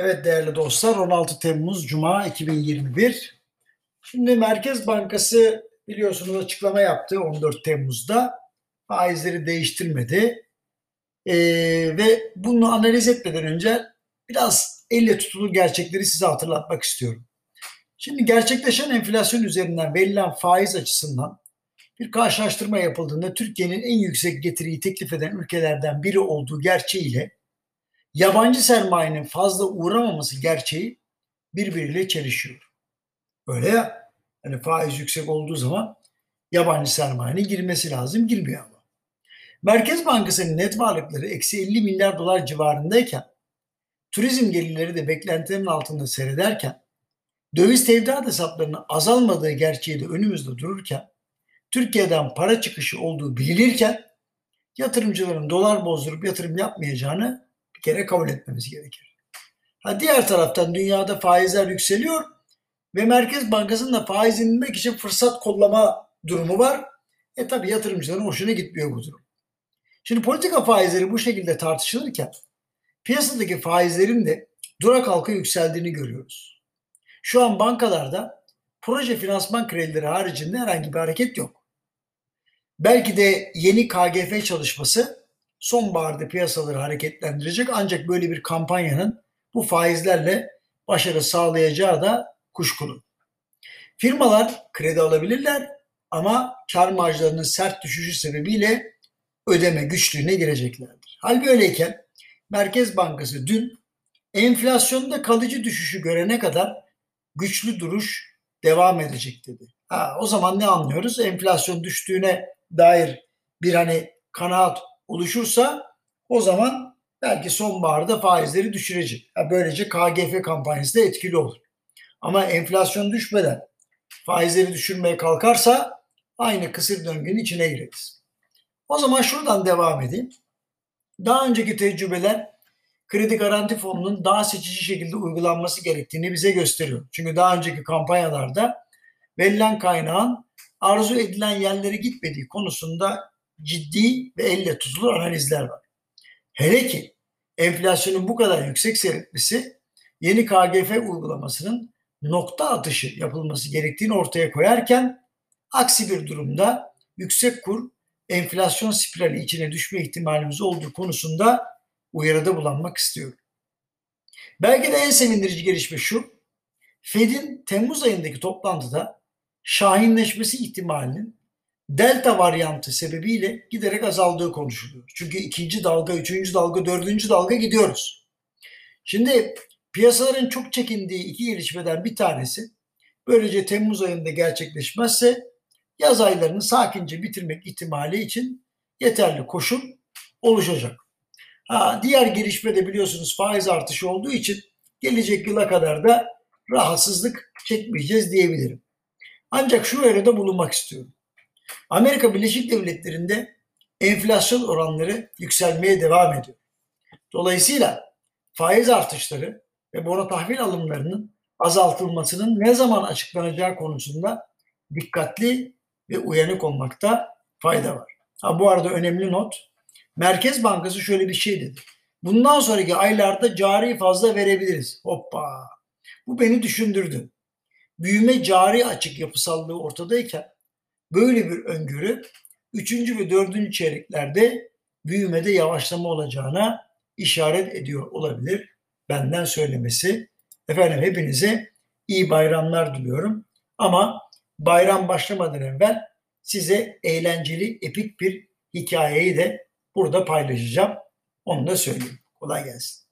Evet değerli dostlar 16 Temmuz Cuma 2021. Şimdi Merkez Bankası biliyorsunuz açıklama yaptı 14 Temmuz'da. Faizleri değiştirmedi. Ee, ve bunu analiz etmeden önce biraz elle tutulur gerçekleri size hatırlatmak istiyorum. Şimdi gerçekleşen enflasyon üzerinden verilen faiz açısından bir karşılaştırma yapıldığında Türkiye'nin en yüksek getiriyi teklif eden ülkelerden biri olduğu gerçeğiyle yabancı sermayenin fazla uğramaması gerçeği birbiriyle çelişiyor. Öyle ya, hani faiz yüksek olduğu zaman yabancı sermayenin girmesi lazım, girmiyor ama. Merkez Bankası'nın net varlıkları eksi 50 milyar dolar civarındayken, turizm gelirleri de beklentilerin altında seyrederken, döviz tevdiat hesaplarının azalmadığı gerçeği de önümüzde dururken, Türkiye'den para çıkışı olduğu bilinirken, yatırımcıların dolar bozdurup yatırım yapmayacağını bir kere kabul etmemiz gerekir. Ha, diğer taraftan dünyada faizler yükseliyor ve Merkez Bankası'nın da faiz indirmek için fırsat kollama durumu var. E tabi yatırımcıların hoşuna gitmiyor bu durum. Şimdi politika faizleri bu şekilde tartışılırken piyasadaki faizlerin de durak halka yükseldiğini görüyoruz. Şu an bankalarda proje finansman kredileri haricinde herhangi bir hareket yok. Belki de yeni KGF çalışması sonbaharda piyasaları hareketlendirecek ancak böyle bir kampanyanın bu faizlerle başarı sağlayacağı da kuşkulu. Firmalar kredi alabilirler ama kar marjlarının sert düşüşü sebebiyle ödeme güçlüğüne gireceklerdir. Hal böyleyken Merkez Bankası dün enflasyonda kalıcı düşüşü görene kadar güçlü duruş devam edecek dedi. Ha, o zaman ne anlıyoruz? Enflasyon düştüğüne dair bir hani kanaat oluşursa o zaman belki sonbaharda faizleri düşürecek. Ha, böylece KGF kampanyası da etkili olur. Ama enflasyon düşmeden faizleri düşürmeye kalkarsa aynı kısır döngünün içine gireriz. O zaman şuradan devam edeyim. Daha önceki tecrübeler kredi garanti fonunun daha seçici şekilde uygulanması gerektiğini bize gösteriyor. Çünkü daha önceki kampanyalarda verilen kaynağın arzu edilen yerlere gitmediği konusunda ciddi ve elle tutulur analizler var. Hele ki enflasyonun bu kadar yüksek seyretmesi yeni KGF uygulamasının nokta atışı yapılması gerektiğini ortaya koyarken aksi bir durumda yüksek kur enflasyon spirali içine düşme ihtimalimiz olduğu konusunda uyarıda bulunmak istiyorum. Belki de en sevindirici gelişme şu. Fed'in Temmuz ayındaki toplantıda şahinleşmesi ihtimalinin delta varyantı sebebiyle giderek azaldığı konuşuluyor. Çünkü ikinci dalga, üçüncü dalga, dördüncü dalga gidiyoruz. Şimdi piyasaların çok çekindiği iki gelişmeden bir tanesi böylece Temmuz ayında gerçekleşmezse yaz aylarını sakince bitirmek ihtimali için yeterli koşul oluşacak. Ha, diğer gelişme biliyorsunuz faiz artışı olduğu için gelecek yıla kadar da rahatsızlık çekmeyeceğiz diyebilirim. Ancak şu arada bulunmak istiyorum. Amerika Birleşik Devletleri'nde enflasyon oranları yükselmeye devam ediyor. Dolayısıyla faiz artışları ve bono tahvil alımlarının azaltılmasının ne zaman açıklanacağı konusunda dikkatli ve uyanık olmakta fayda var. Ha, bu arada önemli not. Merkez Bankası şöyle bir şey dedi. Bundan sonraki aylarda cari fazla verebiliriz. Hoppa. Bu beni düşündürdü. Büyüme cari açık yapısallığı ortadayken Böyle bir öngörü 3. ve 4. çeyreklerde büyümede yavaşlama olacağına işaret ediyor olabilir. Benden söylemesi. Efendim hepinize iyi bayramlar diliyorum. Ama bayram başlamadan evvel size eğlenceli, epik bir hikayeyi de burada paylaşacağım. Onu da söyleyeyim. Kolay gelsin.